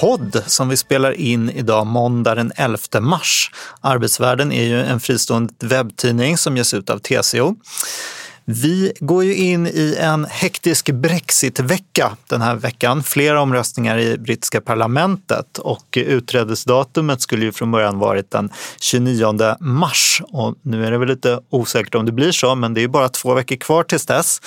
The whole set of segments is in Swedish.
podd som vi spelar in idag måndag den 11 mars. Arbetsvärlden är ju en fristående webbtidning som ges ut av TCO. Vi går ju in i en hektisk Brexitvecka den här veckan. Flera omröstningar i brittiska parlamentet och utträdesdatumet skulle ju från början varit den 29 mars. Och nu är det väl lite osäkert om det blir så, men det är bara två veckor kvar tills dess.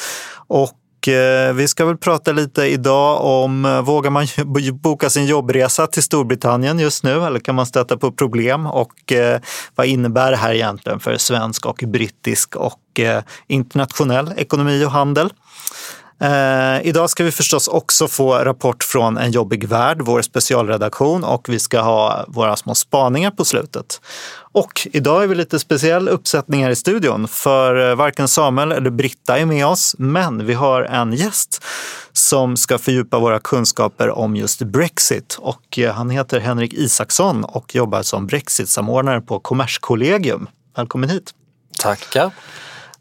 Och Eh, vi ska väl prata lite idag om, eh, vågar man boka sin jobbresa till Storbritannien just nu eller kan man stöta på problem och eh, vad innebär det här egentligen för svensk och brittisk och eh, internationell ekonomi och handel? Eh, idag ska vi förstås också få rapport från En jobbig värld, vår specialredaktion och vi ska ha våra små spaningar på slutet. Och idag är vi lite speciell uppsättning här i studion för eh, varken Samuel eller Britta är med oss, men vi har en gäst som ska fördjupa våra kunskaper om just Brexit och eh, han heter Henrik Isaksson och jobbar som Brexit-samordnare på Kommerskollegium. Välkommen hit! Tackar!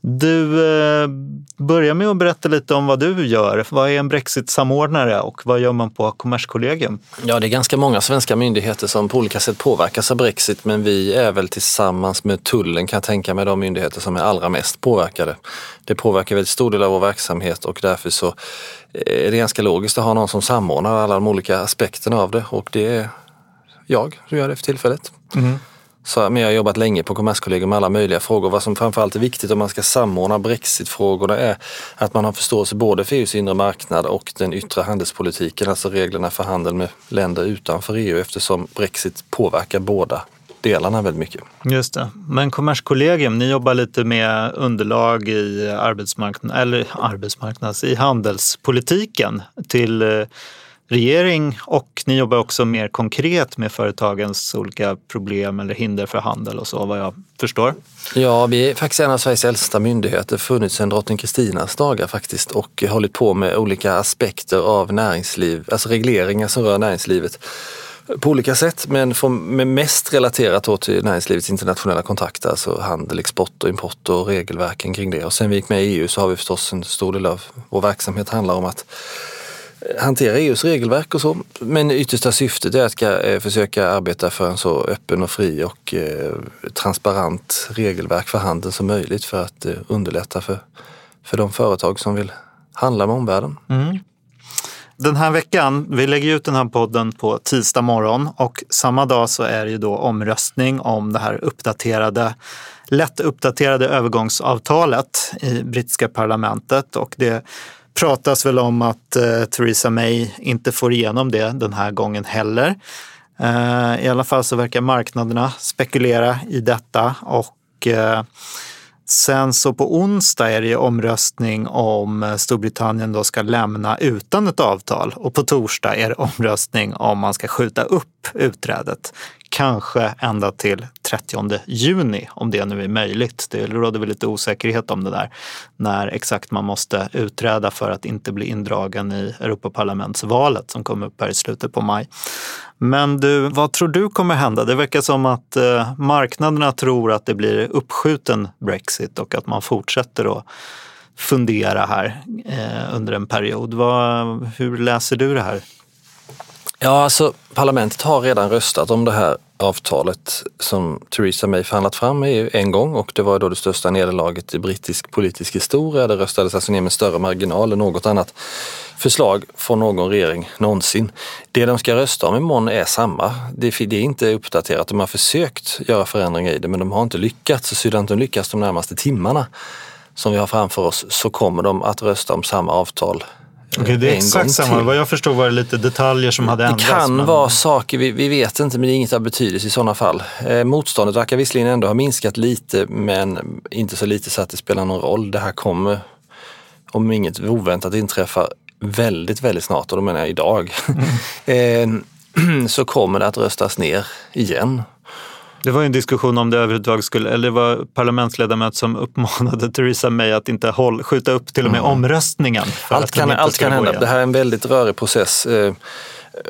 Du eh, börjar med att berätta lite om vad du gör. Vad är en Brexit-samordnare och vad gör man på Kommerskollegium? Ja, det är ganska många svenska myndigheter som på olika sätt påverkas av Brexit, men vi är väl tillsammans med tullen kan jag tänka mig de myndigheter som är allra mest påverkade. Det påverkar väldigt stor del av vår verksamhet och därför så är det ganska logiskt att ha någon som samordnar alla de olika aspekterna av det och det är jag som gör det för tillfället. Mm. Så, men jag har jobbat länge på Kommerskollegium med alla möjliga frågor. Vad som framförallt är viktigt om man ska samordna Brexitfrågorna är att man har förståelse både för EUs inre marknad och den yttre handelspolitiken, alltså reglerna för handel med länder utanför EU eftersom Brexit påverkar båda delarna väldigt mycket. Just det. Men Kommerskollegium, ni jobbar lite med underlag i arbetsmarknad, eller arbetsmarknads, i handelspolitiken till eh, regering och ni jobbar också mer konkret med företagens olika problem eller hinder för handel och så vad jag förstår. Ja, vi är faktiskt en av Sveriges äldsta myndigheter, funnits sedan drottning Kristinas dagar faktiskt och hållit på med olika aspekter av näringsliv, alltså regleringar som rör näringslivet på olika sätt men från, mest relaterat då till näringslivets internationella kontakter, alltså handel, export och import och regelverken kring det. Och sen vi gick med i EU så har vi förstås en stor del av vår verksamhet handlar om att hantera EUs regelverk och så. Men yttersta syftet är att eh, försöka arbeta för en så öppen och fri och eh, transparent regelverk för handeln som möjligt för att eh, underlätta för, för de företag som vill handla med omvärlden. Mm. Den här veckan, vi lägger ut den här podden på tisdag morgon och samma dag så är det ju då omröstning om det här uppdaterade lätt uppdaterade övergångsavtalet i brittiska parlamentet och det pratas väl om att eh, Theresa May inte får igenom det den här gången heller. Eh, I alla fall så verkar marknaderna spekulera i detta och eh, Sen så på onsdag är det omröstning om eh, Storbritannien då ska lämna utan ett avtal och på torsdag är det omröstning om man ska skjuta upp utträdet kanske ända till 30 juni om det nu är möjligt. Det råder väl lite osäkerhet om det där när exakt man måste utträda för att inte bli indragen i Europaparlamentsvalet som kommer upp här i slutet på maj. Men du, vad tror du kommer hända? Det verkar som att eh, marknaderna tror att det blir uppskjuten Brexit och att man fortsätter att fundera här eh, under en period. Vad, hur läser du det här? Ja, alltså parlamentet har redan röstat om det här avtalet som Theresa May förhandlat fram i EU en gång och det var då det största nederlaget i brittisk politisk historia. Det röstades alltså ner med större marginal än något annat förslag från någon regering någonsin. Det de ska rösta om imorgon är samma. Det är inte uppdaterat. De har försökt göra förändringar i det men de har inte lyckats. Så sedan de lyckas de närmaste timmarna som vi har framför oss så kommer de att rösta om samma avtal Okej, det är exakt samma. Vad jag förstår var det lite detaljer som hade ändrats. Det kan men... vara saker, vi, vi, vet inte, men det är inget av betydelse i sådana fall. Eh, motståndet verkar visserligen ändå ha minskat lite, men inte så lite så att det spelar någon roll. Det här kommer, om inget oväntat inträffar, väldigt, väldigt snart, och då menar jag idag, mm. eh, så kommer det att röstas ner igen. Det var ju en diskussion om det överhuvudtaget skulle, eller det var parlamentsledamöter som uppmanade Theresa May att inte håll, skjuta upp till och med omröstningen. för Allt att kan, allt kan hända. igenom. Det här är en väldigt rörig process. eh,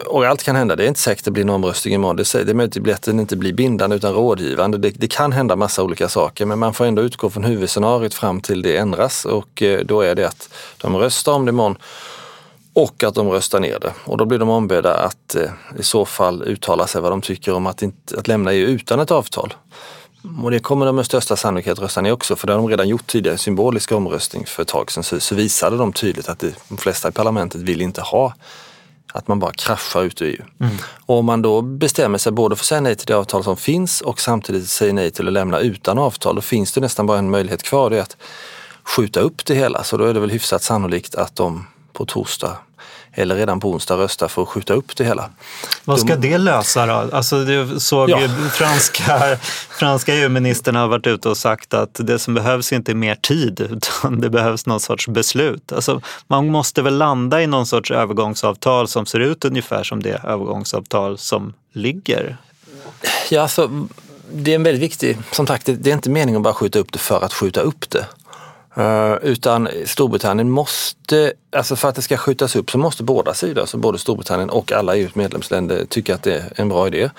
Och allt kan hända. Det är inte säkert det blir en omröstning imorgon. Det är det är möjligt att den inte blir bindande utan rådgivande. Det, det kan hända massa olika saker men man får ändå utgå från huvudscenariot fram till det ändras och eh, då är det att de röstar om det imorgon och att de röstar ner det. Och då blir de ombedda att eh, i så fall uttala sig vad de tycker om att, inte, att lämna EU utan ett avtal. Och det kommer de med största sannolikhet rösta ner också för det har de redan gjort tidigare. En symbolisk omröstning för ett tag sedan så, så visade de tydligt att det, de flesta i parlamentet vill inte ha att man bara kraschar ut ur EU. Och om man då bestämmer sig både för att säga nej till det avtal som finns och samtidigt säger nej till att lämna utan avtal, då finns det nästan bara en möjlighet kvar. Det är att skjuta upp det hela. Så då är det väl hyfsat sannolikt att de på torsdag eller redan på onsdag röstar för att skjuta upp det hela. Vad ska det lösa då? Alltså, du såg Ja. ju franska, franska EU-ministern har varit ute och sagt att det som behövs inte är mer tid utan det behövs någon sorts beslut. Alltså, man måste väl landa i någon sorts övergångsavtal som ser ut ungefär som det övergångsavtal som ligger. Ja, alltså, det är en väldigt viktig, som sagt, det är inte meningen att bara skjuta upp det för att skjuta upp det. Eh, utan Storbritannien måste, alltså för att det ska skjutas upp så måste båda sidor, alltså både Storbritannien och alla EUs medlemsländer tycka att det är en bra idé.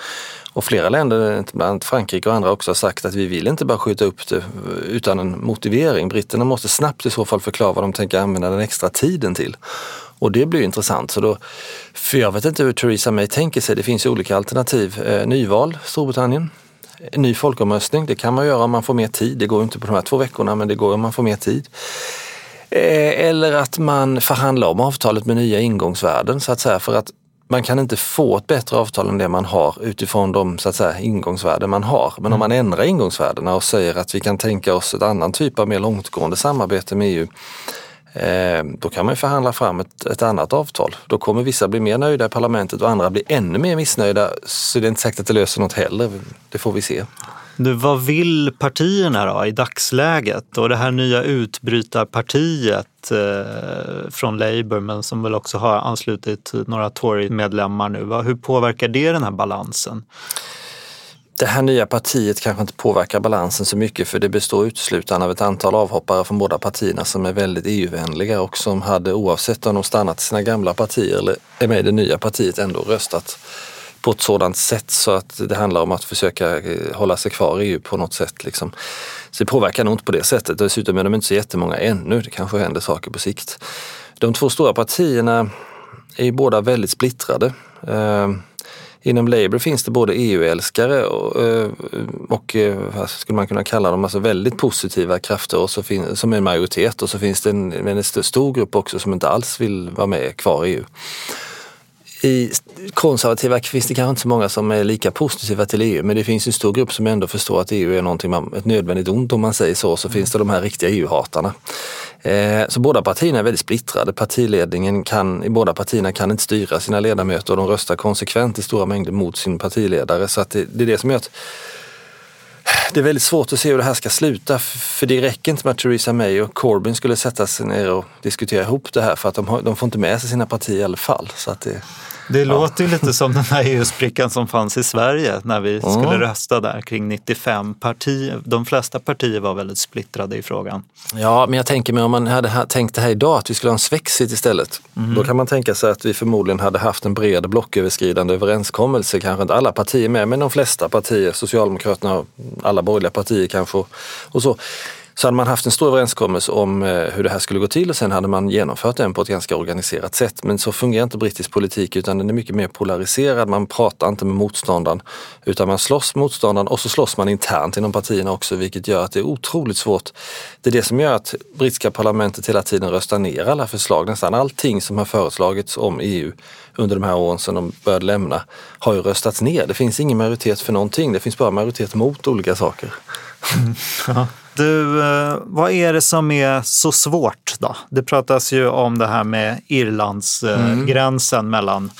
Och flera länder, bland annat Frankrike och andra också har sagt att vi vill inte bara skjuta upp det utan en motivering. Britterna måste snabbt i så fall förklara vad de tänker använda den extra tiden till. Och det blir ju intressant. Så då, för jag vet inte hur Theresa May tänker sig. Det finns ju olika alternativ. Eh, nyval, Storbritannien. En ny folkomröstning, det kan man göra om man får mer tid. Det går inte på de här två veckorna, men det går om man får mer tid. Eh, Eller att man förhandlar om avtalet med nya ingångsvärden så att säga för att man kan inte få ett bättre avtal än det man har utifrån de så att säga, ingångsvärden man har. Men om man ändrar ingångsvärdena och säger att vi kan tänka oss ett annan typ av mer långtgående samarbete med EU Eh, då kan man förhandla fram ett, ett annat avtal. Då kommer vissa bli mer nöjda i parlamentet och andra bli ännu mer missnöjda. Så det är inte säkert att det löser något heller. Det får vi se. Nu, vad vill partierna då i dagsläget? Och det här nya utbrytarpartiet eh, från Labour men som väl också har anslutit några Tory-medlemmar nu. Va? Hur påverkar det den här balansen? Det här nya partiet kanske inte påverkar balansen så mycket för det består uteslutande av ett antal avhoppare från båda partierna som är väldigt EU-vänliga och som hade oavsett om de stannat i sina gamla partier eller är med i det nya partiet ändå röstat på ett sådant sätt så att det handlar om att försöka eh, hålla sig kvar i EU på något sätt. Liksom. Så det påverkar nog inte på det sättet. Dessutom är de inte så jättemånga ännu. Det kanske händer saker på sikt. De två stora partierna är ju båda väldigt splittrade. Ehm, Inom Labour finns det både EU-älskare och, eh, och eh, vad skulle man kunna kalla dem, alltså väldigt positiva krafter och så fin- som är en majoritet och så finns det en, en stor grupp också som inte alls vill vara med kvar i EU. I konservativa finns det kanske inte så många som är lika positiva till EU men det finns en stor grupp som ändå förstår att EU är någonting man, ett nödvändigt ont om man säger så. Så finns det de här riktiga EU-hatarna. Eh, så båda partierna är väldigt splittrade. Partiledningen kan, i båda partierna kan inte styra sina ledamöter och de röstar konsekvent i stora mängder mot sin partiledare. Så att det, det är det som gör att det är väldigt svårt att se hur det här ska sluta för det räcker inte med att Theresa May och Corbyn skulle sätta sig ner och diskutera ihop det här för att de, har, de får inte med sig sina partier i alla fall. Så att det, det låter ju lite som den här EU-sprickan som fanns i Sverige när vi skulle Mm. rösta där kring 95 partier. De flesta partier var väldigt splittrade i frågan. Ja, men jag tänker mig om man hade ha- tänkt det här idag att vi skulle ha en svexit istället. Då kan man tänka sig att vi förmodligen hade haft en bred blocköverskridande överenskommelse. Kanske inte alla partier med, men de flesta partier, Socialdemokraterna och alla borgerliga partier kanske och så. Så hade man haft en stor överenskommelse om eh, hur det här skulle gå till och sen hade man genomfört den på ett ganska organiserat sätt. Men så fungerar inte brittisk politik utan den är mycket mer polariserad. Man pratar inte med motståndaren utan man slåss med motståndaren och så slåss man internt inom partierna också vilket gör att det är otroligt svårt. Det är det som gör att brittiska parlamentet hela tiden röstar ner alla förslag. Nästan allting som har föreslagits om EU under de här åren sedan de började lämna har ju röstats ner. Det finns ingen majoritet för någonting. Det finns bara majoritet mot olika saker. Mm. Du, eh, vad är det som är så svårt då? Det pratas ju om det här med Irlands Mm. gränsen mellan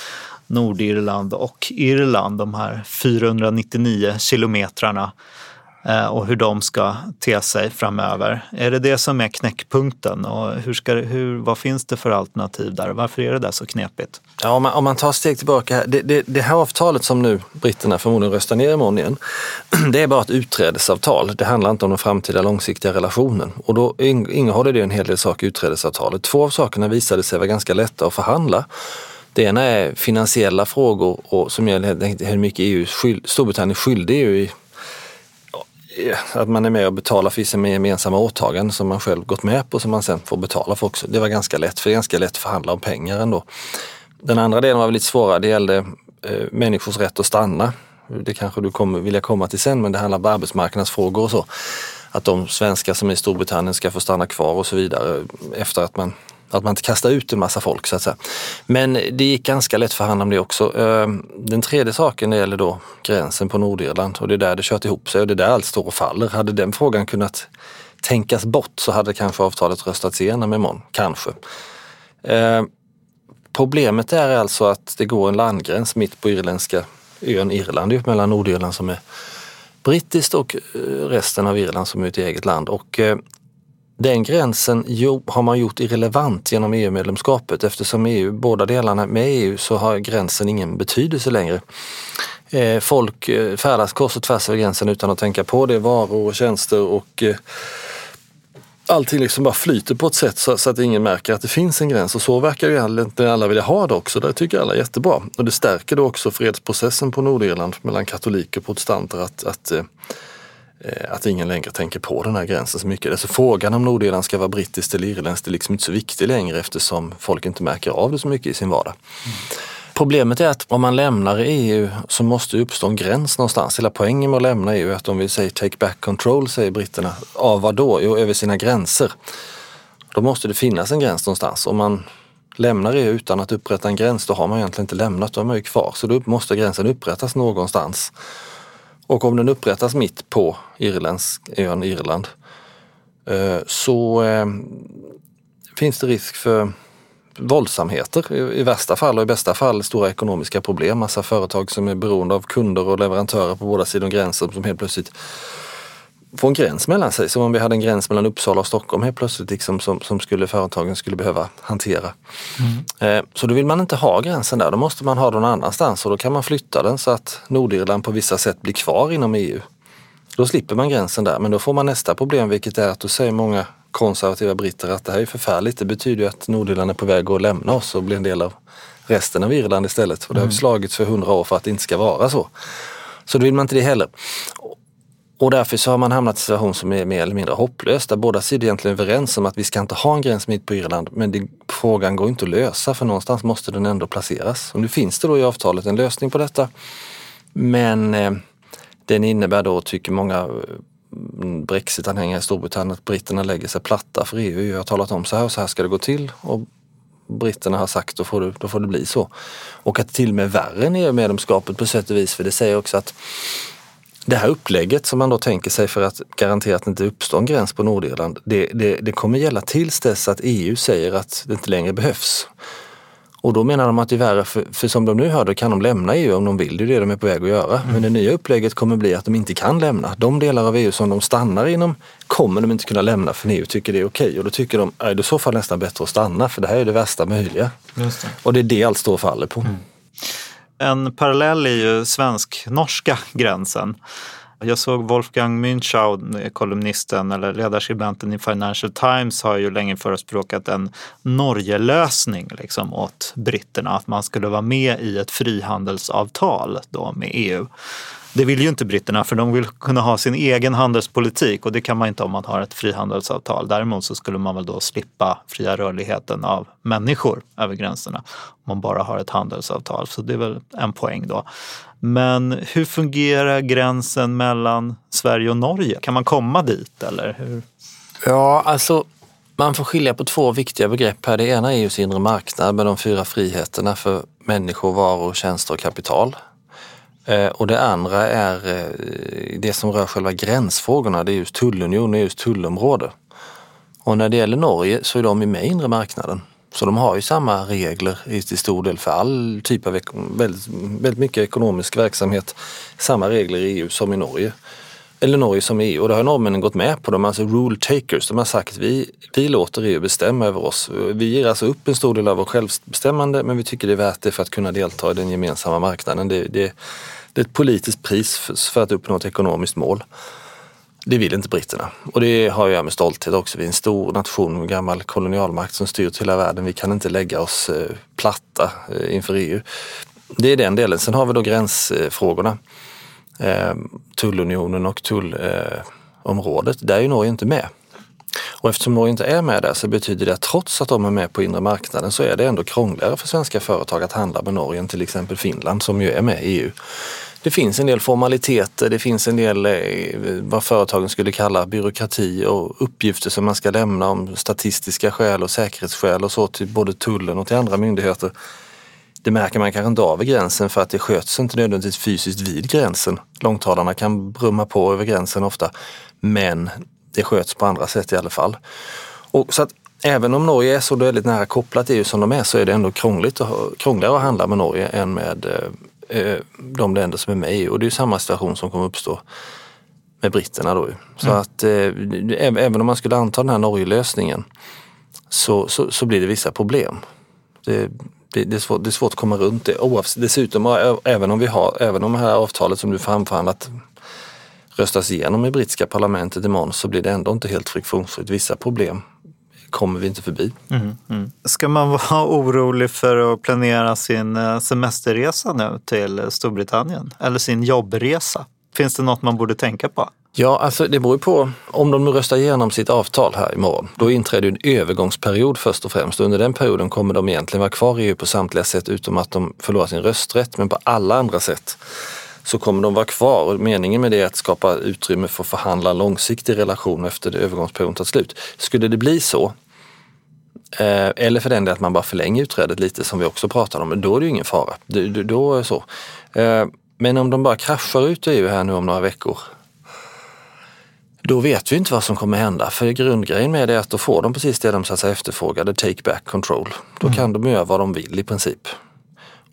Nordirland och Irland, de här 499 kilometrarna. Eh, och hur de ska te sig framöver. Är det det som är knäckpunkten och hur ska, hur, vad finns det för alternativ där? Varför är det där så knepigt? Ja, om, man, om man tar ett steg tillbaka, det, det, det här avtalet som nu britterna förmodligen röstar ner imorgon igen, det är bara ett utträdesavtal. Det handlar inte om den framtida långsiktiga relationen och då innehåller det en hel del saker i utträdesavtalet. Två av sakerna visade sig vara ganska lätta att förhandla. Det ena är finansiella frågor och som gäller hur mycket EU, Storbritannien är skyldig EU i Eh, att man är med och betalar för sina gemensamma åtaganden som man själv gått med på som man sen får betala för också. Det var ganska lätt, för det är ganska lätt att förhandla om pengar ändå. Den andra delen var lite svårare, det gällde eh, människors rätt att stanna. Det kanske du kommer vilja komma till sen, men det handlar om arbetsmarknadsfrågor och så. Att de svenskar som är i Storbritannien ska få stanna kvar och så vidare eh, efter att man att man inte kastar ut en massa folk så att säga. Men det gick ganska lätt för hand om det också. Ehm, den tredje saken det gäller då gränsen på Nordirland och det är där det kört ihop sig och det är där allt står och faller. Hade den frågan kunnat tänkas bort så hade kanske avtalet röstats igenom imorgon. Kanske. Ehm, problemet är alltså att det går en landgräns mitt på irländska ön Irland mellan Nordirland som är brittiskt och eh, resten av Irland som är ett eget land. Och eh, den gränsen har man gjort irrelevant genom EU-medlemskapet eftersom EU, båda delarna med EU så har gränsen ingen betydelse längre. Eh, folk eh, färdas kors och tvärs över gränsen utan att tänka på det, varor och tjänster och eh, allting liksom bara flyter på ett sätt så, att ingen märker att det finns en gräns och så verkar ju egentligen alla vilja ha det också. Det tycker alla är jättebra och det stärker då också fredsprocessen på Nordirland mellan katoliker och protestanter att, att Eh, Eh, att ingen längre tänker på den här gränsen så mycket. Alltså frågan om Nordirland ska vara brittiskt eller irländskt är liksom inte så viktig längre eftersom folk inte märker av det så mycket i sin vardag. Mm. Problemet är att om man lämnar EU så måste det uppstå en gräns någonstans. Hela poängen med att lämna EU är att de vill säga take back control, säger britterna. Av vad då? Jo, över sina gränser. Då måste det finnas en gräns någonstans. Om man lämnar EU utan att upprätta en gräns, då har man egentligen inte lämnat, då är man ju kvar. Så då måste gränsen upprättas någonstans. Och om den upprättas mitt på irländsk, ön Irland eh, så eh, finns det risk för våldsamheter i värsta fall och i bästa fall stora ekonomiska problem. Massa företag som är beroende av kunder och leverantörer på båda sidor gränsen som helt plötsligt få en gräns mellan sig. Som om vi hade en gräns mellan Uppsala och Stockholm helt plötsligt liksom, som, som skulle företagen skulle behöva hantera. Mm. Eh, så då vill man inte ha gränsen där, då måste man ha den någon annanstans och då kan man flytta den så att Nordirland på vissa sätt blir kvar inom EU. Då slipper man gränsen där men då får man nästa problem vilket är att då säger många konservativa britter att det här är förfärligt. Det betyder ju att Nordirland är på väg att lämna oss och bli en del av resten av Irland istället. Och det har mm. slagits för hundra år för att det inte ska vara så. Så då vill man inte det heller. Och därför så har man hamnat i en situation som är mer eller mindre hopplös där båda sidor egentligen är överens om att vi ska inte ha en gräns mitt på Irland men det, frågan går inte att lösa för någonstans måste den ändå placeras. Och nu finns det då i avtalet en lösning på detta men eh, den innebär då, tycker många mm, Brexit-anhängare i Storbritannien, att britterna lägger sig platta för EU. Jag har talat om så här och så här ska det gå till och britterna har sagt då får det, då får det bli så. Och att till och med värre än EU-medlemskapet på sätt och vis för det säger också att det här upplägget som man då tänker sig för att garantera att det inte uppstår en gräns på Nordirland, det, det, det kommer gälla tills dess att EU säger att det inte längre behövs. Och då menar de att det är värre, för, för som de nu hör det kan de lämna EU om de vill, det är det de är på väg att göra. Mm. Men det nya upplägget kommer bli att de inte kan lämna. De delar av EU som de stannar inom kommer de inte kunna lämna för EU tycker det är okej. Och då tycker de, är det i så fall nästan bättre att stanna för det här är det värsta möjliga. Det. Och det är det allt står och faller på. Mm. En parallell är ju svensk-norska gränsen. Jag såg Wolfgang Münchau, kolumnisten eller ledarskribenten i Financial Times, har ju länge förespråkat en Norgelösning liksom, åt britterna. Att man skulle vara med i ett frihandelsavtal då med EU. Det vill ju inte britterna för de vill kunna ha sin egen handelspolitik och det kan man inte om man har ett frihandelsavtal. Däremot så skulle man väl då slippa fria rörligheten av människor över gränserna om man bara har ett handelsavtal. Så det är väl en poäng då. Men hur fungerar gränsen mellan Sverige och Norge? Kan man komma dit eller hur? Ja, alltså man får skilja på två viktiga begrepp här. Det ena är EUs inre marknad med de fyra friheterna för människor, varor, tjänster och kapital. Eh, och det andra är eh, det som rör själva gränsfrågorna, det är just tullunion och EUs tullområde. Och när det gäller Norge så är de med i inre marknaden. Så de har ju samma regler i till stor del för all typ av väldigt, väldigt mycket ekonomisk verksamhet. Samma regler i EU som i Norge eller Norge som EU och det har norrmännen gått med på. De är alltså rule takers. De har sagt vi, vi låter EU bestämma över oss. Vi ger alltså upp en stor del av vårt självbestämmande men vi tycker det är värt det för att kunna delta i den gemensamma marknaden. Det, det, det är ett politiskt pris för, för att uppnå ett ekonomiskt mål. Det vill inte britterna. Och det har jag med stolthet också. Vi är en stor nation med gammal kolonialmakt som styrt hela världen. Vi kan inte lägga oss eh, platta eh, inför EU. Det är den delen. Sen har vi då gränsfrågorna. Eh, tullunionen och tullområdet. Där är ju Norge inte med. Och eftersom Norge inte är med där så betyder det att trots att de är med på inre marknaden så är det ändå krångligare för svenska företag att handla med Norge än till exempel Finland som ju är med i EU. Det finns en del formaliteter, det finns en del eh, vad företagen skulle kalla byråkrati och uppgifter som man ska lämna om statistiska skäl och säkerhetsskäl och så till både tullen och till andra myndigheter. Det märker man kanske inte av i gränsen för att det sköts inte nödvändigtvis fysiskt vid gränsen. Långtradarna kan brumma på över gränsen ofta, men det sköts på andra sätt i alla fall. Och så att även om Norge är så väldigt nära kopplat EU som de är så är det ändå krångligt och, krångligare att handla med Norge än med eh, eh de länder som är med i EU. Och det är samma situation som kommer uppstå med britterna då. Så mm. att eh, även om man skulle anta den här Norge-lösningen så, så, så, blir det vissa problem. Det, det, det, är svårt, det är svårt att komma runt det. Oavsett, dessutom, även om vi har, även om det här avtalet som du framförhandlat röstas igenom i brittiska parlamentet imorgon så blir det ändå inte helt friktionsfritt. Vissa problem kommer vi inte förbi. Mm, mm. Ska man vara orolig för att planera sin eh, semesterresa nu till Storbritannien eller sin jobbresa? Finns det något man borde tänka på? Ja, alltså det beror på. Om de nu röstar igenom sitt avtal här imorgon, då inträder en övergångsperiod först och främst. Under den perioden kommer de egentligen vara kvar i EU på samtliga sätt utom att de förlorar sin rösträtt. Men på alla andra sätt så kommer de vara kvar. Och meningen med det är att skapa utrymme för att förhandla en långsiktig relation efter det övergångsperioden tar slut. Skulle det bli så, eh, eller för den delen att man bara förlänger utträdet lite som vi också pratade om, då är det ju ingen fara. Då, är så. Eh, men om de bara kraschar ut ur EU här nu om några veckor, då vet vi inte vad som kommer hända. För grundgrejen med det är att då får de precis det de så att säga efterfrågade, take back control. Då mm. kan de göra vad de vill i princip.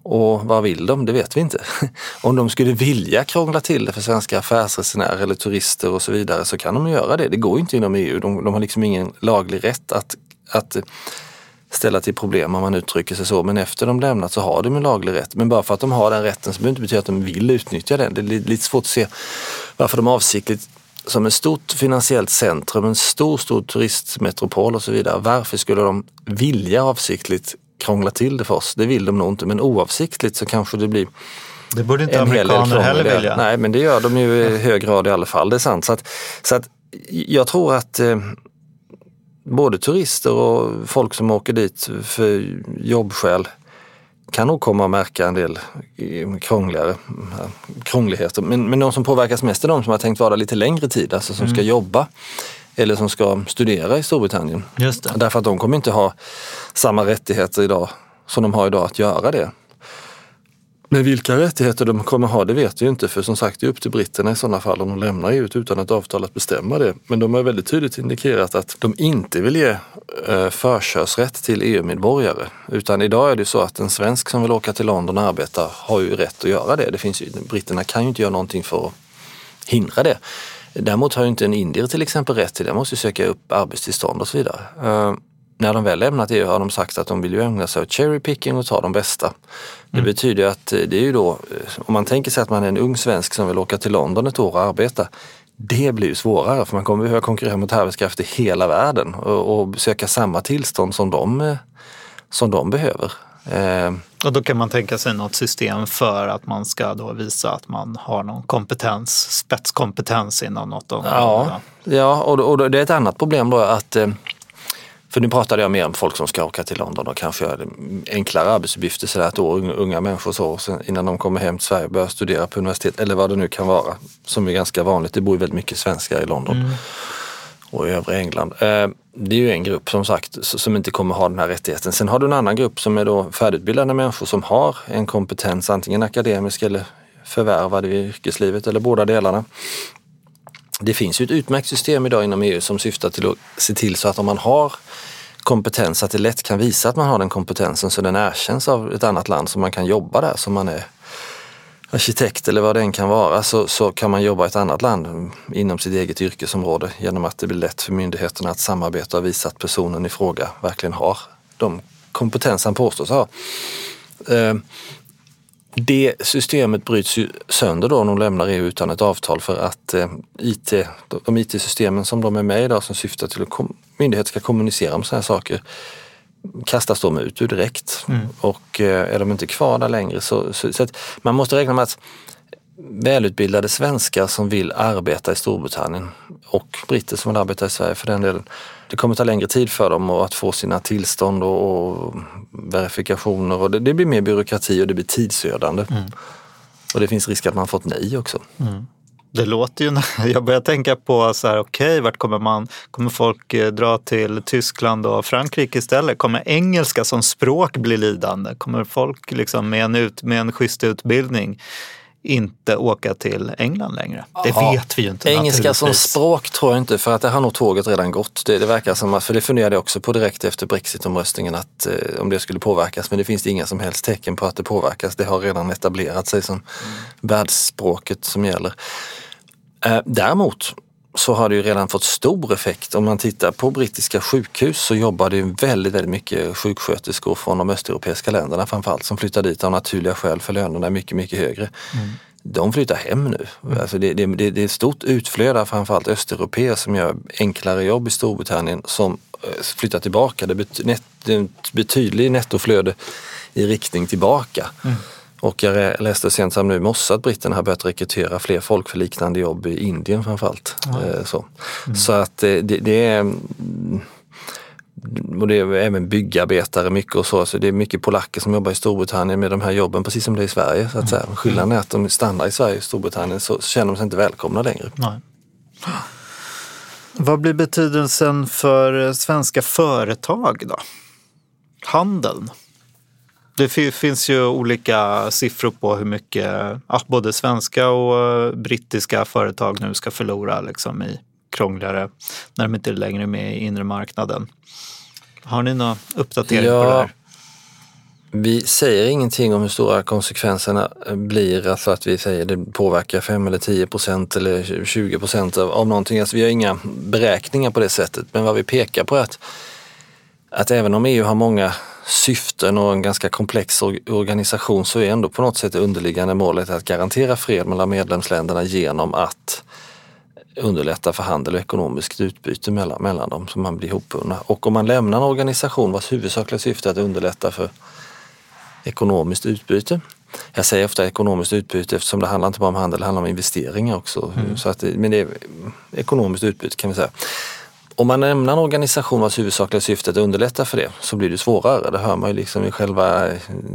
Och vad vill de? Det vet vi inte. Om de skulle vilja krångla till det för svenska affärsresenärer eller turister och så vidare så kan de göra det. Det går inte inom EU. De, de har liksom ingen laglig rätt att, att ställa till problem om man uttrycker sig så. Men efter de lämnat så har de en laglig rätt. Men bara för att de har den rätten så behöver det inte betyda att de vill utnyttja den. Det är lite svårt att se varför de avsiktligt som ett stort finansiellt centrum, en stor, stor turistmetropol och så vidare. Varför skulle de vilja avsiktligt krångla till det för oss. Det vill de nog inte, men oavsiktligt så kanske det blir det borde inte amerikaner heller vilja. Nej, men det gör de ju i hög grad i alla fall. Det är sant. Så att, så att jag tror att eh, både turister och folk som åker dit för jobbskäl kan nog komma att märka en del krångligare, krångligheter. Men, men de som påverkas mest är de som har tänkt vara lite längre tid, alltså som mm. ska jobba eller som ska studera i Storbritannien. Därför att de kommer inte ha samma rättigheter idag som de har idag att göra det. Men vilka rättigheter de kommer ha det vet vi inte för som sagt det är upp till britterna i sådana fall om de lämnar EU utan ett avtal att bestämma det. Men de har väldigt tydligt indikerat att de inte vill ge eh, förkörsrätt till EU-medborgare. Utan idag är det så att en svensk som vill åka till London och arbeta har ju rätt att göra det. det finns ju, britterna kan ju inte göra någonting för att hindra det. Däremot har ju inte en indier till exempel rätt till det, måste söka upp arbetstillstånd och så vidare. Eh, när de väl lämnat EU har de sagt att de vill ju ägna sig åt cherry picking och ta de bästa. Det mm. betyder att eh, det är ju då, eh, om man tänker sig att man är en ung svensk som vill åka till London ett år och arbeta, det blir ju svårare för man kommer behöva konkurrera mot arbetskraft i hela världen och, och söka samma tillstånd som de, som de behöver. Eh, och då kan man tänka sig något system för att man ska då visa att man har någon kompetens, spetskompetens inom något område. Ja, ja och, och det är ett annat problem då att eh, för nu pratade jag mer om folk som ska åka till London och kanske göra enklare arbetsuppgifter sådär ett år, unga människor så, innan de kommer hem till Sverige och börjar studera på universitet eller vad det nu kan vara. Som är ganska vanligt, det bor ju väldigt mycket svenskar i London. Mm och i övriga England. Eh, det är ju en grupp som sagt som inte kommer ha den här rättigheten. Sen har du en annan grupp som är då färdigutbildade människor som har en kompetens, antingen akademisk eller förvärvad i yrkeslivet eller båda delarna. Det finns ju ett utmärkt system idag inom EU som syftar till att se till så att om man har kompetens, att det lätt kan visa att man har den kompetensen så den erkänns av ett annat land så man kan jobba där som man är arkitekt eller vad det än kan vara så, så kan man jobba i ett annat land inom sitt eget yrkesområde genom att det blir lätt för myndigheterna att samarbeta och visa att personen i fråga verkligen har de kompetens han påstås ha. Eh, det systemet bryts ju sönder då om de lämnar EU utan ett avtal för att eh, IT, de IT-systemen som de är med i idag som syftar till att myndigheter ska kommunicera om sådana här saker kastas de ut ur direkt. Mm. Och eh, är de inte kvar där längre så, så, så man måste räkna med att välutbildade svenskar som vill arbeta i Storbritannien och britter som vill arbeta i Sverige för den delen. Det kommer ta längre tid för dem att få sina tillstånd och, och verifikationer och det, det, blir mer byråkrati och det blir tidsödande. Mm. Och det finns risk att man fått nej också. Mm. Det låter ju, jag börjar tänka på så här, okej, okay, vart kommer man, kommer folk eh, dra till Tyskland och Frankrike istället? Kommer engelska som språk bli lidande? Kommer folk liksom med en, ut, med en schysst utbildning inte åka till England längre. Det ja. vet vi ju inte. Engelska som språk tror jag inte för att det har nog tåget redan gått. Det, det verkar som att, för det funderade jag också på direkt efter Brexitomröstningen att eh, om det skulle påverkas men det finns inga som helst tecken på att det påverkas. Det har redan etablerat sig som mm. världsspråket som gäller. Eh, däremot så har det ju redan fått stor effekt. Om man tittar på brittiska sjukhus så jobbar det ju väldigt, väldigt mycket sjuksköterskor från de östeuropeiska länderna framförallt som flyttar dit av naturliga skäl för lönerna är mycket, mycket högre. Mm. De flyttar hem nu. Mm. Alltså det, det, det, det är ett stort utflöde av framförallt östeuropeer som gör enklare jobb i Storbritannien som eh, flyttar tillbaka. Det är ett betydligt nettoflöde i riktning tillbaka. Mm. Och jag läste sent som nu i morse att britterna har börjat rekrytera fler folk för liknande jobb i Indien framförallt. Mm. Så. Mm. så att eh, det, det är mm, och det är även byggarbetare mycket och så. så. Det är mycket polacker som jobbar i Storbritannien med de här jobben precis som det är i Sverige. Så att säga. Mm. Skillnaden är att de stannar i Sverige och Storbritannien så känner de sig inte välkomna längre. Nej. Vad blir betydelsen för svenska företag då? Handeln? Det finns ju olika siffror på hur mycket ja, både svenska och brittiska företag nu ska förlora liksom, i krångligare när de inte är längre med i inre marknaden. Har ni några uppdateringar ja, på det här? Vi säger ingenting om hur stora konsekvenserna blir, alltså att vi säger det påverkar 5 eller 10 procent eller 20 procent av, av någonting. Alltså vi har inga beräkningar på det sättet, men vad vi pekar på är att, att även om EU har många syften och en ganska komplex organisation så är ändå på något sätt det underliggande målet att garantera fred mellan medlemsländerna genom att underlätta för handel och ekonomiskt utbyte mellan, mellan dem så man blir ihopbundna. Och om man lämnar en organisation vars huvudsakliga syfte är att underlätta för ekonomiskt utbyte. Jag säger ofta ekonomiskt utbyte eftersom det handlar inte bara om handel, det handlar om investeringar också. Mm. Så att, men det är ekonomiskt utbyte kan vi säga. Om man lämnar en organisation vars huvudsakliga syfte är att underlätta för det så blir det svårare. Det hör man ju liksom i själva,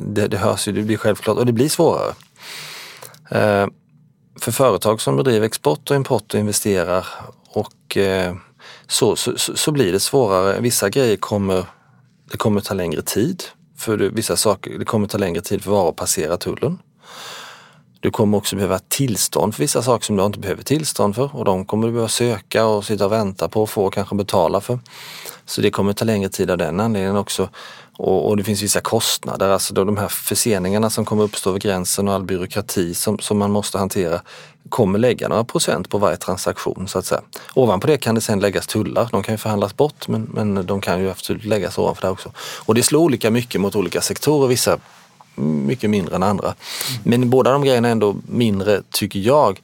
det, det hörs ju, det blir självklart och det blir svårare. Eh, för företag som bedriver export och import och investerar och eh, så, så, så, blir det svårare. Vissa grejer kommer, det kommer ta längre tid. För vissa saker, det kommer ta längre tid för varor att passera tullen. Du kommer också behöva tillstånd för vissa saker som du inte behöver tillstånd för och de kommer du behöva söka och sitta och vänta på och få och kanske betala för. Så det kommer ta längre tid av den anledningen också. Och, och, det finns vissa kostnader, alltså då de här förseningarna som kommer uppstå vid gränsen och all byråkrati som, som man måste hantera kommer lägga några procent på varje transaktion så att säga. Ovanpå det kan det sen läggas tullar, de kan ju förhandlas bort men, men de kan ju absolut läggas ovanför det också. Och det slår olika mycket mot olika sektorer, vissa mycket mindre än andra. Mm. Men båda de grejerna är ändå mindre, tycker jag,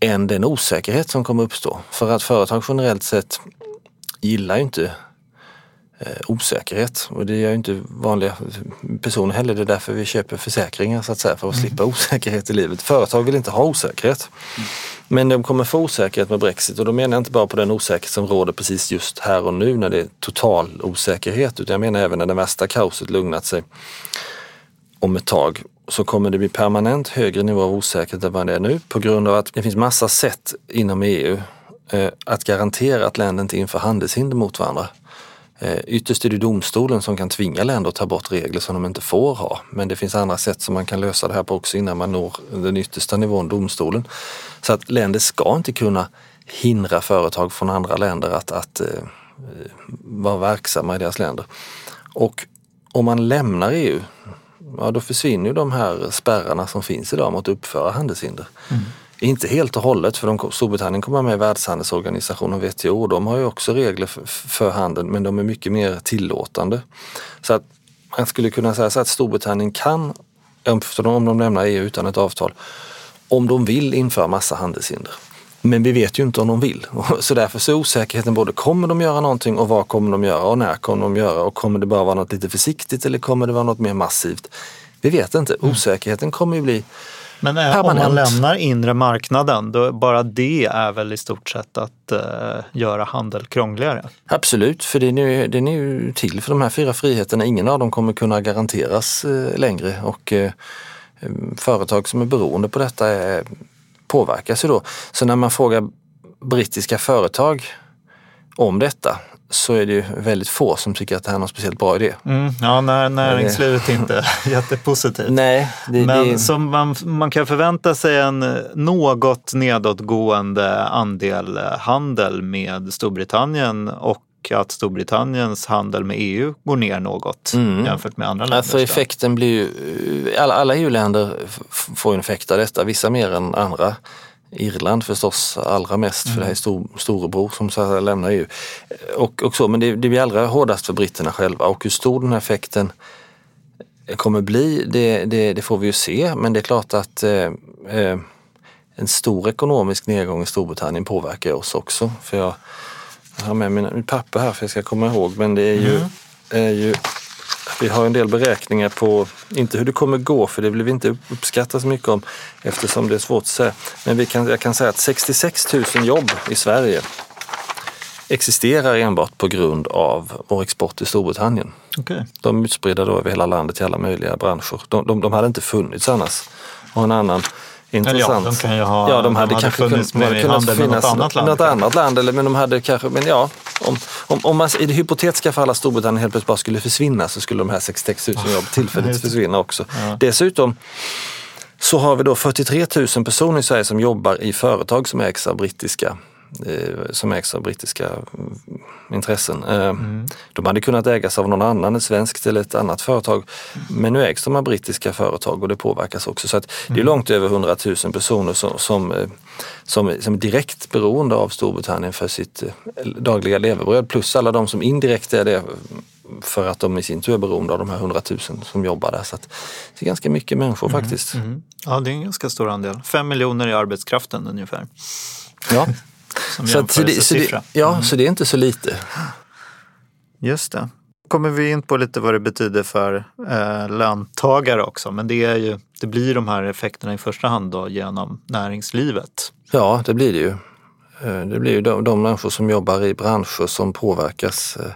än den osäkerhet som kommer uppstå. För att företag generellt sett gillar ju inte eh, osäkerhet och det gör ju inte vanliga personer heller. Det är därför vi köper försäkringar så att säga för att mm. slippa osäkerhet i livet. Företag vill inte ha osäkerhet. Mm. Men de kommer få osäkerhet med Brexit och då menar jag inte bara på den osäkerhet som råder precis just här och nu när det är total osäkerhet utan jag menar även när det värsta kaoset lugnat sig om ett tag så kommer det bli permanent högre nivå av osäkerhet än vad det är nu på grund av att det finns massa sätt inom EU eh, att garantera att länder inte inför handelshinder mot varandra. Eh, ytterst är det domstolen som kan tvinga länder att ta bort regler som de inte får ha. Men det finns andra sätt som man kan lösa det här på också innan man når den yttersta nivån, domstolen. Så att länder ska inte kunna hindra företag från andra länder att, att uh, vara verksamma i deras länder. Och om man lämnar EU ja då försvinner ju de här spärrarna som finns idag mot att uppföra handelshinder. Inte helt och hållet för de, Storbritannien kommer med i Världshandelsorganisationen WTO och de har ju också regler för, för handeln men de är mycket mer tillåtande. Så att man skulle kunna säga så att Storbritannien kan, om de lämnar EU utan ett avtal, om de vill införa massa handelshinder. Men vi vet ju inte om de vill. Så därför så är osäkerheten både kommer de göra någonting och vad kommer de göra och när kommer de göra och kommer det bara vara något lite försiktigt eller kommer det vara något mer massivt? Vi vet inte. Osäkerheten kommer ju bli Men eh, om man lämnar inre marknaden, då bara det är väl i stort sett att eh, göra handel krångligare? Absolut, för den är, den är ju till för de här fyra friheterna. Ingen av dem kommer kunna garanteras eh, längre och eh, företag som är beroende på detta är, påverkas ju då. Så när man frågar brittiska företag om detta så är det ju väldigt få som tycker att det här är någon speciellt bra idé. Mm, ja, när näringslivet inte jättepositivt. Nej, det, Men det... som man, man kan förvänta sig en något nedåtgående andel handel med Storbritannien och att Storbritanniens handel med EU går ner något Mm. jämfört med andra länder. Alltså effekten blir ju, alla, alla EU-länder får en effekt av detta, vissa mer än andra. Irland förstås allra mest för det här är stor, storebror som så lämnar EU. Och, och så, men det, det blir allra hårdast för britterna själva och hur stor den här effekten kommer bli det, det, det får vi ju se men det är klart att eh, eh, en stor ekonomisk nedgång i Storbritannien påverkar oss också. För jag, jag har med mina, mitt papper här för jag ska komma ihåg men det är ju, är ju vi har en del beräkningar på, inte hur det kommer gå för det vill vi inte uppskatta så mycket om eftersom det är svårt att säga. Men vi kan, jag kan säga att 66 000 jobb i Sverige existerar enbart på grund av vår export till Storbritannien. Okej. De är utspridda då över hela landet i alla möjliga branscher. De, de, de hade inte funnits annars. Och en annan intressant... de kan ju ha- ja, de de hade hade kanske funnits kunnat, med i kunnat handel med något annat land, Något annat land, eller, men de hade kanske, men ja. Om, om, om man i det hypotetiska fallet att Storbritannien helt plötsligt bara skulle försvinna så skulle de här 66 000 jobb tillfälligt försvinna också. Dessutom så har vi då 43 000 personer i Sverige som jobbar i företag som ägs av brittiska som ägs av brittiska mm, intressen. Eh, De hade kunnat ägas av någon annan, ett svenskt eller ett annat företag. Men nu ägs de av brittiska företag och det påverkas också. Så det är långt över 100 000 personer som, som, eh, som, som är direkt beroende av Storbritannien för sitt eh, dagliga levebröd. Plus alla de som indirekt är det för att de i sin tur är beroende av de här 100 000 som jobbar där. Så det är ganska mycket människor faktiskt. Ja, det är en ganska stor andel. Fem miljoner i arbetskraften ungefär. Ja. Som Så, att, så, det, så, det, ja, så det är inte så lite. Just det. kommer vi in på lite vad det betyder för eh, löntagare också. Men det, är ju, det blir de här effekterna i första hand då genom näringslivet. Ja, det blir det ju. Eh, Det blir ju de, de människor som jobbar i branscher som påverkas eh,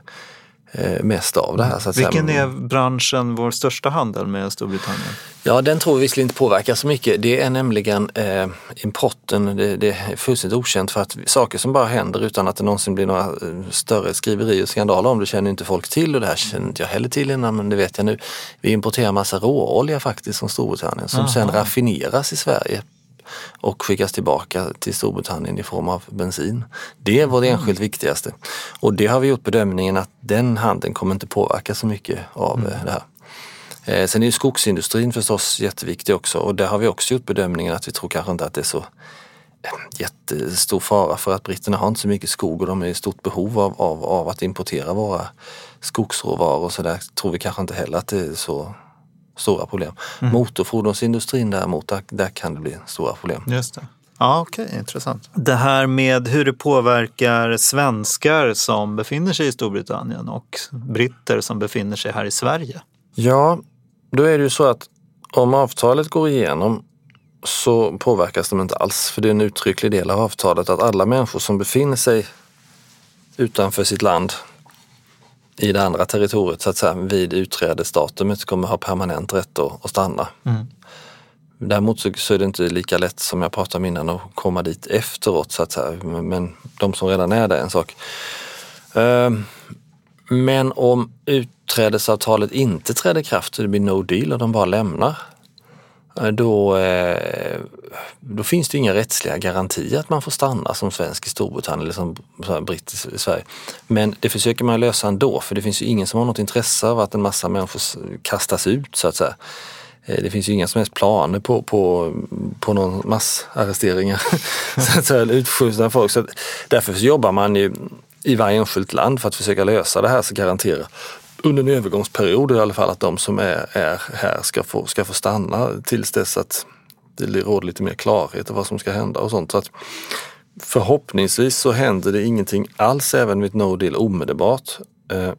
mest av det här. Så Vilken säga. är branschen, vår största handel med Storbritannien? Ja, den tror vi visserligen inte påverkar så mycket. Det är nämligen eh, importen. Det, det är fullständigt okänt för att saker som bara händer utan att det någonsin blir några eh, större skriverier och skandaler om det känner inte folk till och det här känner inte jag heller till innan men det vet jag nu. Vi importerar massa råolja faktiskt från Storbritannien som sen raffineras i Sverige och skickas tillbaka till Storbritannien i form av bensin. Det är vårt enskilt viktigaste. Och det har vi gjort bedömningen att den handeln kommer inte påverka så mycket av eh, det här. Eh, Sen är ju skogsindustrin förstås jätteviktig också och där har vi också gjort bedömningen att vi tror kanske inte att det är så eh, jättestor fara för att britterna har inte så mycket skog och de är i stort behov av, av, av att importera våra skogsråvaror så där tror vi kanske inte heller att det är så stora problem. Motorfordonsindustrin däremot, där, där kan det bli stora problem. Just det. Ja, okej, intressant. Det här med hur det påverkar svenskar som befinner sig i Storbritannien och britter som befinner sig här i Sverige. Ja, då är det ju så att om avtalet går igenom så påverkas de inte alls. För det är en uttrycklig del av avtalet att alla människor som befinner sig utanför sitt land i det andra territoriet så att säga vid utträdesdatumet kommer ha permanent rätt att, att stanna. Däremot så, så är det inte lika lätt som jag pratade om innan att komma dit efteråt så att säga. Men, de som redan är där är en sak. Ehm, men om utträdesavtalet inte träder i kraft och det blir no deal och de bara lämnar. Eh, då, eh, då finns det inga rättsliga garantier att man får stanna som svensk i Storbritannien eller som britt i Sverige. Men det försöker man lösa ändå för det finns ju ingen som har något intresse av att en massa människor kastas ut så att säga. Eh, det finns ju inga som helst planer på, på, på någon massarresteringar, så att säga, utskjutna folk. Så därför så jobbar man ju i varje enskilt land för att försöka lösa det här så garantera under en övergångsperiod i alla fall att de som är, är här ska få, ska få stanna tills dess att det råder lite mer klarhet om vad som ska hända och sånt. Så att förhoppningsvis så händer det ingenting alls även med ett no deal omedelbart. Eh,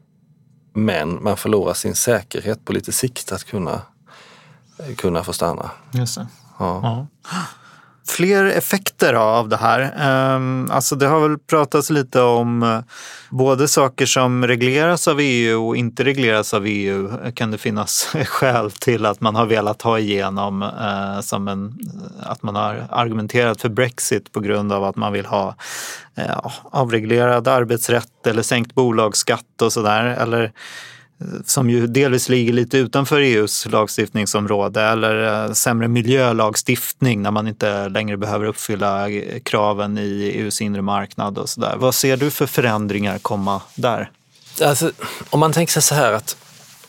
men man förlorar sin säkerhet på lite sikt att kunna, kunna få stanna. Just det. Ja. ja fler effekter av det här. Ehm, alltså det har väl pratats lite om eh, både saker som regleras av EU och inte regleras av EU. Kan det finnas skäl till att man har velat ha igenom eh, som en, eh, att man har argumenterat för Brexit på grund av att man vill ha avreglerad arbetsrätt eller sänkt bolagsskatt och sådär. Eller som ju delvis ligger lite utanför EUs lagstiftningsområde eller eh, sämre miljölagstiftning när man inte längre behöver uppfylla kraven i EUs inre marknad och sådär. Vad ser du för förändringar komma där? Alltså, om man tänker sig så här att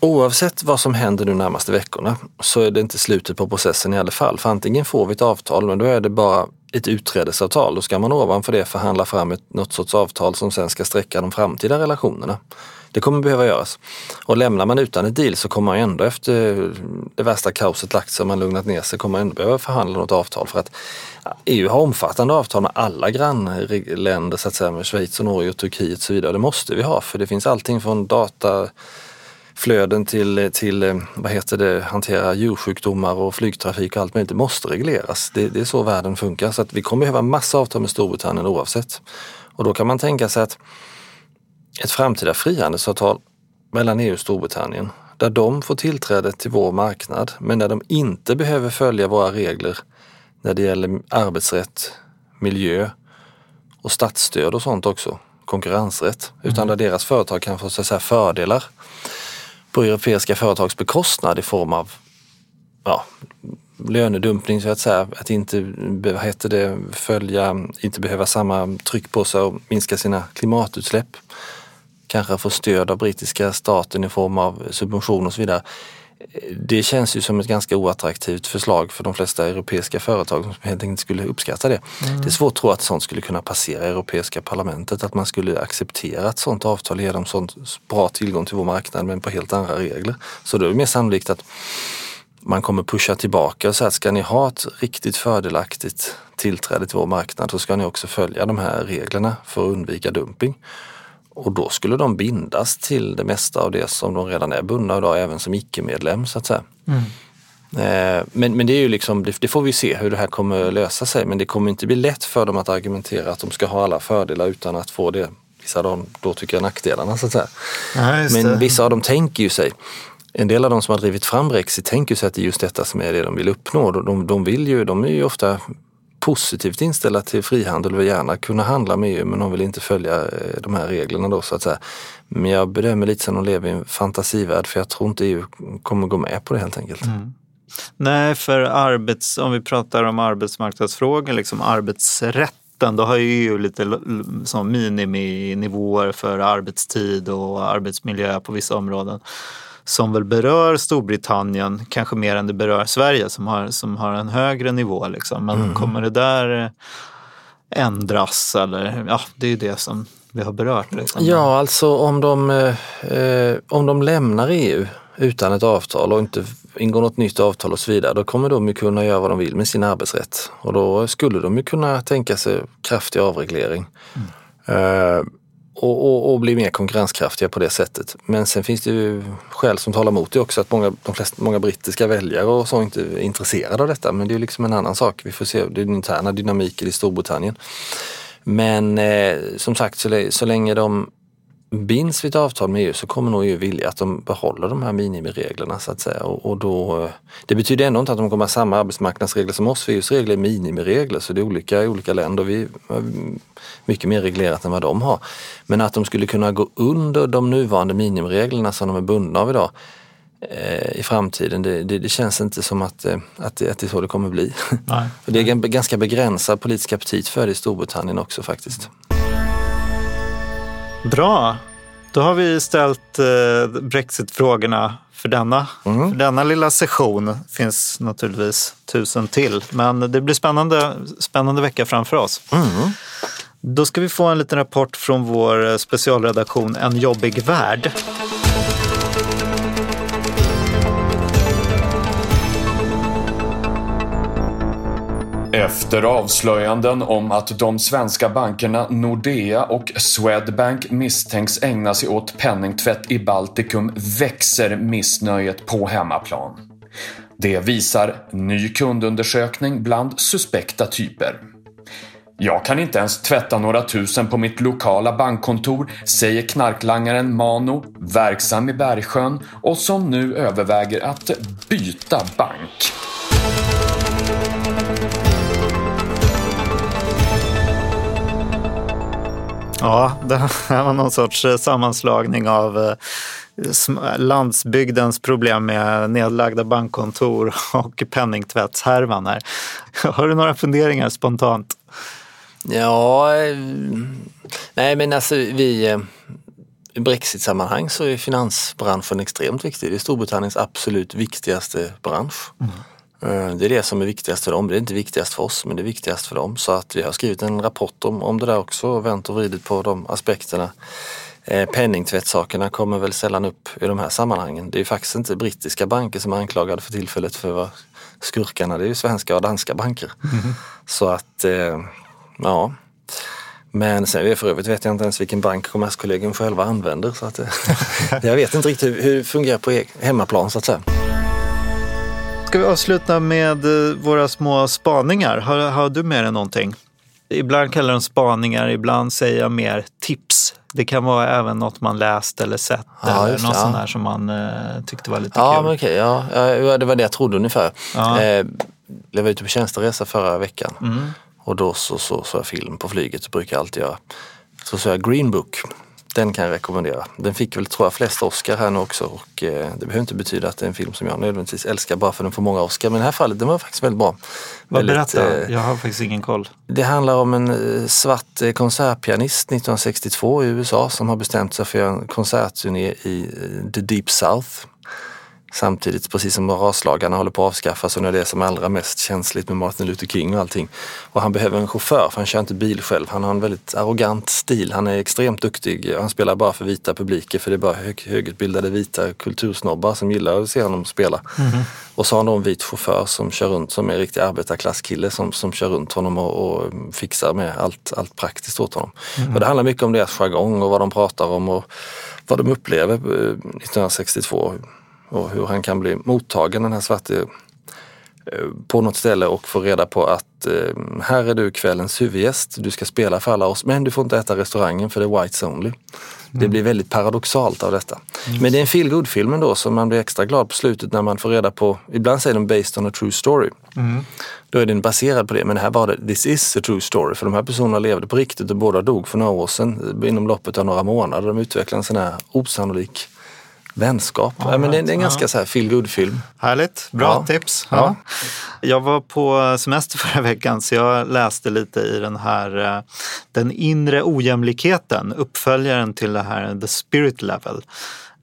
oavsett vad som händer nu närmaste veckorna så är det inte slutet på processen i alla fall. För antingen får vi ett avtal, men då är det bara ett utträdesavtal. Då ska man ovanför det förhandla fram ett, något sorts avtal som sen ska sträcka de framtida relationerna. Det kommer behöva göras. Och lämnar man utan ett deal så kommer man ändå efter det värsta kaoset lagt sig och man lugnat ner sig kommer man ändå behöva förhandla något avtal för att EU har omfattande avtal med alla grannländer, så att säga, med Schweiz och Norge och Turkiet och så vidare. Det måste vi ha för det finns allting från dataflöden till, till vad heter det, hantera djursjukdomar och flygtrafik och allt möjligt. Det måste regleras. Det, det är så världen funkar. Så att vi kommer behöva massa avtal med Storbritannien oavsett. Och då kan man tänka sig att ett framtida frihandelsavtal mellan EU och Storbritannien där de får tillträde till vår marknad men där de inte behöver följa våra regler när det gäller arbetsrätt, miljö och statsstöd och sånt också, konkurrensrätt, utan där deras företag kan få så att säga, fördelar på europeiska företags bekostnad i form av ja, lönedumpning så att säga, att inte vad heter det, följa, inte behöva samma tryck på sig och minska sina klimatutsläpp kanske få stöd av brittiska staten i form av subventioner och så vidare. Det känns ju som ett ganska oattraktivt förslag för de flesta europeiska företag som helt enkelt skulle uppskatta det. Mm. Det är svårt att tro att sånt skulle kunna passera Europeiska parlamentet, att man skulle acceptera ett sånt avtal och ge dem sånt bra tillgång till vår marknad men på helt andra regler. Så då är det mer sannolikt att man kommer pusha tillbaka och säga att ska ni ha ett riktigt fördelaktigt tillträde till vår marknad så ska ni också följa de här reglerna för att undvika dumping. Och då skulle de bindas till det mesta av det som de redan är bundna idag, även som icke-medlem så att säga. Mm. Eh, men, men det är ju liksom, det, det, får vi se hur det här kommer lösa sig. Men det kommer inte bli lätt för dem att argumentera att de ska ha alla fördelar utan att få det, vissa av dem då tycker jag nackdelarna så att säga. Ja, men vissa av dem tänker ju sig, en del av de som har drivit fram Brexit tänker sig att det är just detta som är det de vill uppnå. De, de, vill ju, de är ju ofta positivt inställda till frihandel och vill gärna kunna handla med EU men de vill inte följa eh, de här reglerna då så att säga. Men jag bedömer lite som att de lever i en fantasivärld för jag tror inte EU kommer gå med på det helt enkelt. Mm. Nej, för arbets, om vi pratar om arbetsmarknadsfrågor, liksom arbetsrätten, då har ju EU lite som miniminivåer för arbetstid och arbetsmiljö på vissa områden som väl berör Storbritannien kanske mer än det berör Sverige som har, som har en högre nivå. Liksom. Men mm. kommer det där eh, ändras? Eller, ja, det är ju det som vi har berört. Liksom. Ja, alltså om de, eh, om de lämnar EU utan ett avtal och inte ingår något nytt avtal och så vidare, då kommer de ju kunna göra vad de vill med sin arbetsrätt. Och då skulle de ju kunna tänka sig kraftig avreglering. Mm. Eh, och, och, och, bli mer konkurrenskraftiga på det sättet. Men sen finns det ju skäl som talar emot det också att många, de flesta, många brittiska väljare och så inte är intresserade av detta. Men det är ju liksom en annan sak. Vi får se den interna dynamiken i Storbritannien. Men eh, som sagt, så, så länge de binds vid ett avtal med EU så kommer nog EU vilja att de behåller de här minimireglerna så att säga. Och, och då, det betyder ändå inte att de kommer ha samma arbetsmarknadsregler som oss, för EUs regler är minimiregler så det är olika i olika länder. Vi har mycket mer reglerat än vad de har. Men att de skulle kunna gå under de nuvarande minimireglerna som de är bundna av idag, eh, i framtiden. Det, det, det, känns inte som att, eh, att, det, att det är så det kommer bli. Nej. det är en ganska begränsad politisk aptit för det i Storbritannien också faktiskt. Bra. Då har vi ställt eh, Brexit-frågorna för denna, Mm. för denna lilla session. finns naturligtvis tusen till, men det blir spännande, spännande vecka framför oss. Mm. Då ska vi få en liten rapport från vår specialredaktion En jobbig värld. Efter avslöjanden om att de svenska bankerna Nordea och Swedbank misstänks ägna sig åt penningtvätt i Baltikum växer missnöjet på hemmaplan. Det visar ny kundundersökning bland suspekta typer. Jag kan inte ens tvätta några tusen på mitt lokala bankkontor, säger knarklangaren Mano, verksam i Bergsjön och som nu överväger att byta bank. Ja, det här var någon sorts eh, sammanslagning av eh, landsbygdens problem med nedlagda bankkontor och penningtvättshärvan här. Har du några funderingar spontant? Ja, eh, nej men alltså vi i Brexit-sammanhang så är finansbranschen extremt viktig. Det är Storbritanniens absolut viktigaste bransch. Eh, Det är det som är viktigast för dem. Det är inte viktigast för oss men det är viktigast för dem. Så att vi har skrivit en rapport om, om det där också och vänt och vridit på de aspekterna. Eh, Penningtvättsakerna kommer väl sällan upp i de här sammanhangen. Det är ju faktiskt inte brittiska banker som är anklagade för tillfället för vara skurkarna. Det är ju svenska och danska banker. Så att, eh, ja. Men sen för övrigt vet jag inte ens vilken bank Kommerskollegium själva använder. Så att, eh, jag vet inte riktigt hur, hur det fungerar på e- hemmaplan så att säga. Ska vi avsluta med eh, våra små spaningar? Har, har du med dig någonting? Ibland kallar de spaningar, ibland säger jag mer tips. Det kan vara även något man läst eller sett Ja, eller något det, sånt ja. där som man eh, tyckte var lite Ja, kul. men okej. Ja, ja, det var det jag trodde ungefär. Ja. Eh, jag var ute på tjänsteresa förra veckan Mm. och då så så, så jag film på flyget, det brukar jag alltid göra. Så såg jag Green Book. Den kan jag rekommendera. Den fick väl, tror jag, flest Oscar här nu också och eh, det behöver inte betyda att det är en film som jag nödvändigtvis älskar bara för att den får många Oscar. Men i det här fallet, den var faktiskt väldigt bra. Vad Väldigt, berätta? eh, Jag har faktiskt ingen koll. det handlar om en eh, svart eh, konsertpianist 1962 i USA som har bestämt sig för att göra en konsertturné i eh, the deep south. Samtidigt, precis som raslagarna håller på att avskaffas och när det är som allra mest känsligt med Martin Luther King och allting. Och han behöver en chaufför för han kör inte bil själv. Han har en väldigt arrogant stil. Han är extremt duktig. Han spelar bara för vita publiker för det är bara hög, högutbildade vita kultursnobbar som gillar att se honom spela. Och så har han då en vit chaufför som kör runt som är en riktig arbetarklasskille som, som kör runt honom och, och fixar med allt, allt praktiskt åt honom. Och det handlar mycket om deras jargong och vad de pratar om och vad de upplever eh, 1962 och hur han kan bli mottagen den här svarte eh, på något ställe och få reda på att eh, här är du kvällens huvudgäst, du ska spela för alla oss men du får inte äta restaurangen för det är whites only. Det blir väldigt paradoxalt av detta. Men det är en feel film ändå så man blir extra glad på slutet när man får reda på, ibland säger de based on a true story. Då är den baserad på det, men här var det this is a true story för de här personerna levde på riktigt och båda dog för några år sedan inom loppet av några månader. De utvecklade en sån här osannolik vänskap. Ja, men det, är- en ganska så här feel film Härligt, bra Ja. tips. Ja. Ja. Jag var på semester förra veckan så jag läste lite i den här eh, Den inre ojämlikheten, uppföljaren till det här The Spirit Level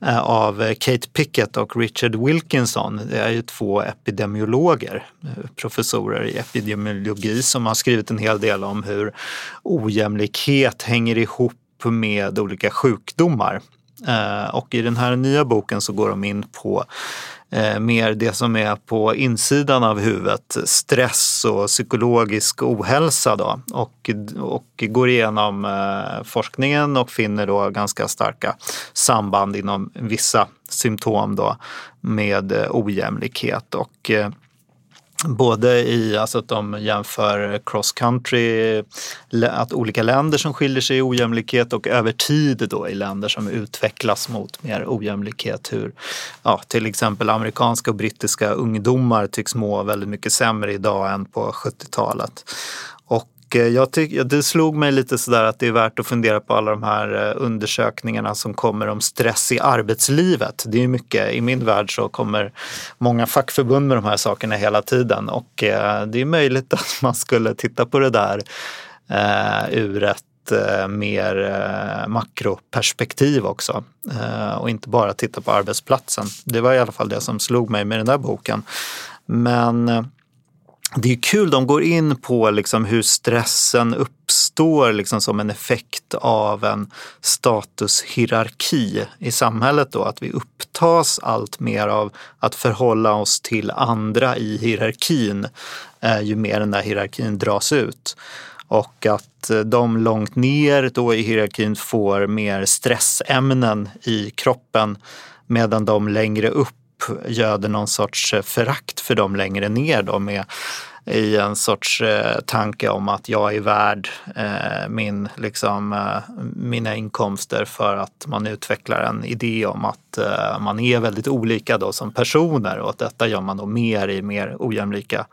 eh, av Kate Pickett och Richard Wilkinson. Det är ju två epidemiologer, eh, professorer i epidemiologi som har skrivit en hel del om hur ojämlikhet hänger ihop med olika sjukdomar. Eh, och i den här nya boken så går de in på eh, mer det som är på insidan av huvudet, stress och psykologisk ohälsa då. Och, och går igenom eh, forskningen och finner då ganska starka samband inom vissa symptom då med ojämlikhet. Och, Både i alltså att de jämför cross country, att olika länder som skiljer sig i ojämlikhet och över tid då i länder som utvecklas mot mer ojämlikhet. Hur ja, till exempel amerikanska och brittiska ungdomar tycks må väldigt mycket sämre idag än på 70-talet. Och jag tyck, det slog mig lite sådär att det är värt att fundera på alla de här eh, undersökningarna som kommer om stress i arbetslivet. Det är mycket, i min värld så kommer många fackförbund med de här sakerna hela tiden och eh, det är möjligt att man skulle titta på det där ur ett mer makroperspektiv också och inte bara titta på arbetsplatsen. Det var i alla fall det som slog mig med den där boken. Men det är kul, de går in på liksom hur stressen uppstår liksom som en effekt av en statushierarki i samhället. Då, att vi upptas allt mer av att förhålla oss till andra i hierarkin eh, ju mer den där hierarkin dras ut. Och att eh, de långt ner då i hierarkin får mer stressämnen i kroppen medan de längre upp göder någon sorts eh, förakt för dem längre ner då med i en sorts eh, tanke om att jag är värd eh, min, liksom, eh, mina inkomster för att man utvecklar en idé om att eh, man är väldigt olika då som personer och att detta gör man då mer i mer ojämlika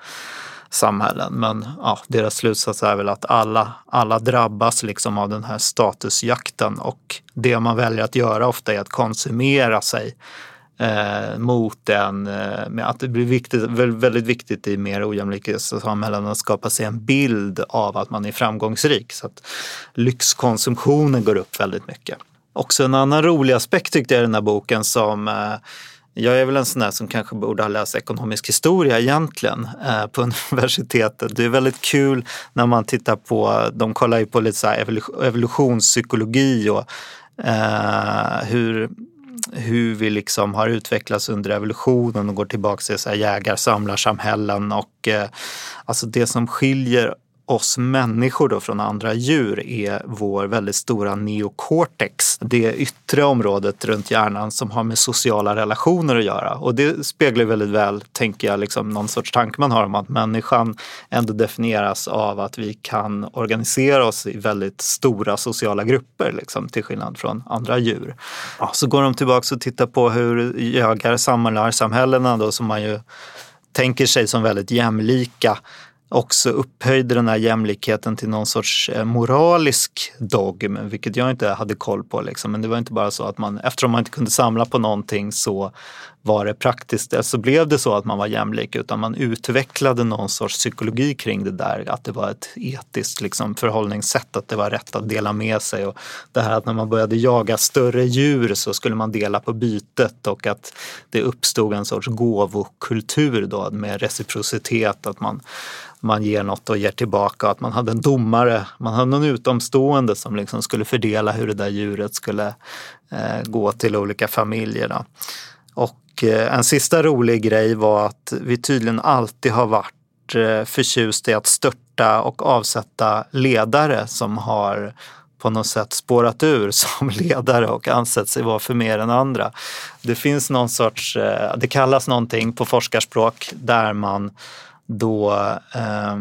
samhällen. Men ja, deras slutsats är väl att alla, alla drabbas liksom av den här statusjakten och det man väljer att göra ofta är att konsumera sig eh, mot en, eh, med att det blir viktigt, väldigt viktigt i mer ojämlika samhällen att skapa sig en bild av att man är framgångsrik. Så att lyxkonsumtionen går upp väldigt mycket. Också en annan rolig aspekt tyckte jag i den här boken som eh, jag är väl en sån där som kanske borde ha läst ekonomisk historia egentligen eh, på universitetet. Det är väldigt kul när man tittar på, de kollar ju på lite så evolutionspsykologi och eh, hur hur vi liksom har utvecklats under evolutionen och går tillbaka till så här jägar-samlarsamhällen och eh, alltså det som skiljer oss människor då från andra djur är vår väldigt stora neocortex. Det yttre området runt hjärnan som har med sociala relationer att göra. Och det speglar väldigt väl, tänker jag, liksom någon sorts tanke man har om att människan ändå definieras av att vi kan organisera oss i väldigt stora sociala grupper, liksom, till skillnad från andra djur. Ja, så går de tillbaka och tittar på hur jägar samlarsamhällena då som man ju tänker sig som väldigt jämlika också upphöjde den här jämlikheten till någon sorts eh, moralisk dogm, vilket jag inte hade koll på. Liksom. Men det var inte bara så att man, eftersom man inte kunde samla på någonting så var det praktiskt, så alltså blev det så att man var jämlik, utan man utvecklade någon sorts psykologi kring det där, att det var ett etiskt liksom, förhållningssätt, att det var rätt att dela med sig. Och det här att när man började jaga större djur så skulle man dela på bytet och att det uppstod en sorts gåvokultur då med reciprocitet, att man man ger något och ger tillbaka. Att man hade en domare, man hade någon utomstående som liksom skulle fördela hur det där djuret skulle eh, gå till olika familjer. Då. Och eh, en sista rolig grej var att vi tydligen alltid har varit eh, förtjust i att störta och avsätta ledare som har på något sätt spårat ur som ledare och ansett sig vara för mer än andra. Det finns någon sorts, eh, det kallas någonting på forskarspråk där man då eh,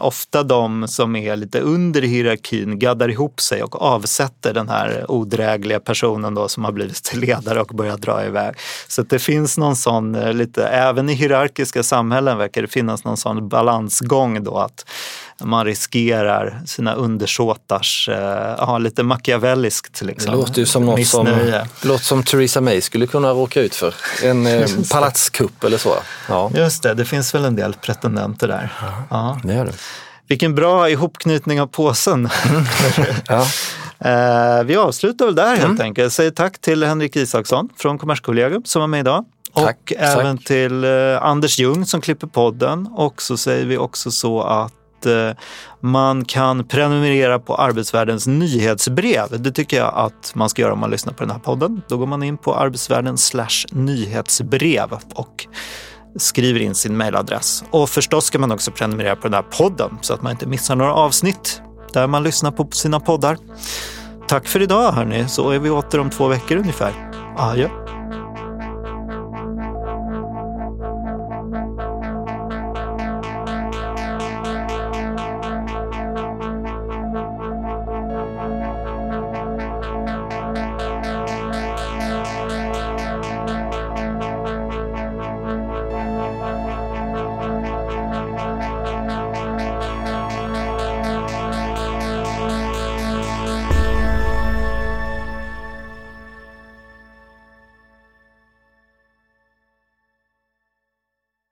ofta de som är lite under hierarkin gaddar ihop sig och avsätter den här odrägliga personen då som har blivit ledare och börjar dra iväg. Så det finns någon sån, eh, lite, även i hierarkiska samhällen verkar det finnas någon sån balansgång då att man riskerar sina undersåtars, eh, ja, lite machiavelliskt. Liksom, det låter ju som något som, låter som Theresa May skulle kunna råka ut för. En eh, palatskupp eller så. Ja. Just det, det finns väl en del pretendenter där. Ja, det gör det. Vilken bra ihopknytning av påsen. ja. eh, vi avslutar väl där helt mm. enkelt. Säger tack till Henrik Isaksson från Kommerskollegium som var med idag. Tack, och även tack. till Anders Ljung som klipper podden. Och så säger vi också så att Eh, man kan prenumerera på Arbetsvärldens nyhetsbrev. Det tycker jag att man ska göra om man lyssnar på den här podden. Då går man in på arbetsvärlden nyhetsbrev och skriver in sin mejladress. Och förstås ska man också prenumerera på den här podden så att man inte missar några avsnitt där man lyssnar på sina poddar. Tack för idag hörni, så är vi åter om två veckor ungefär. Adjö.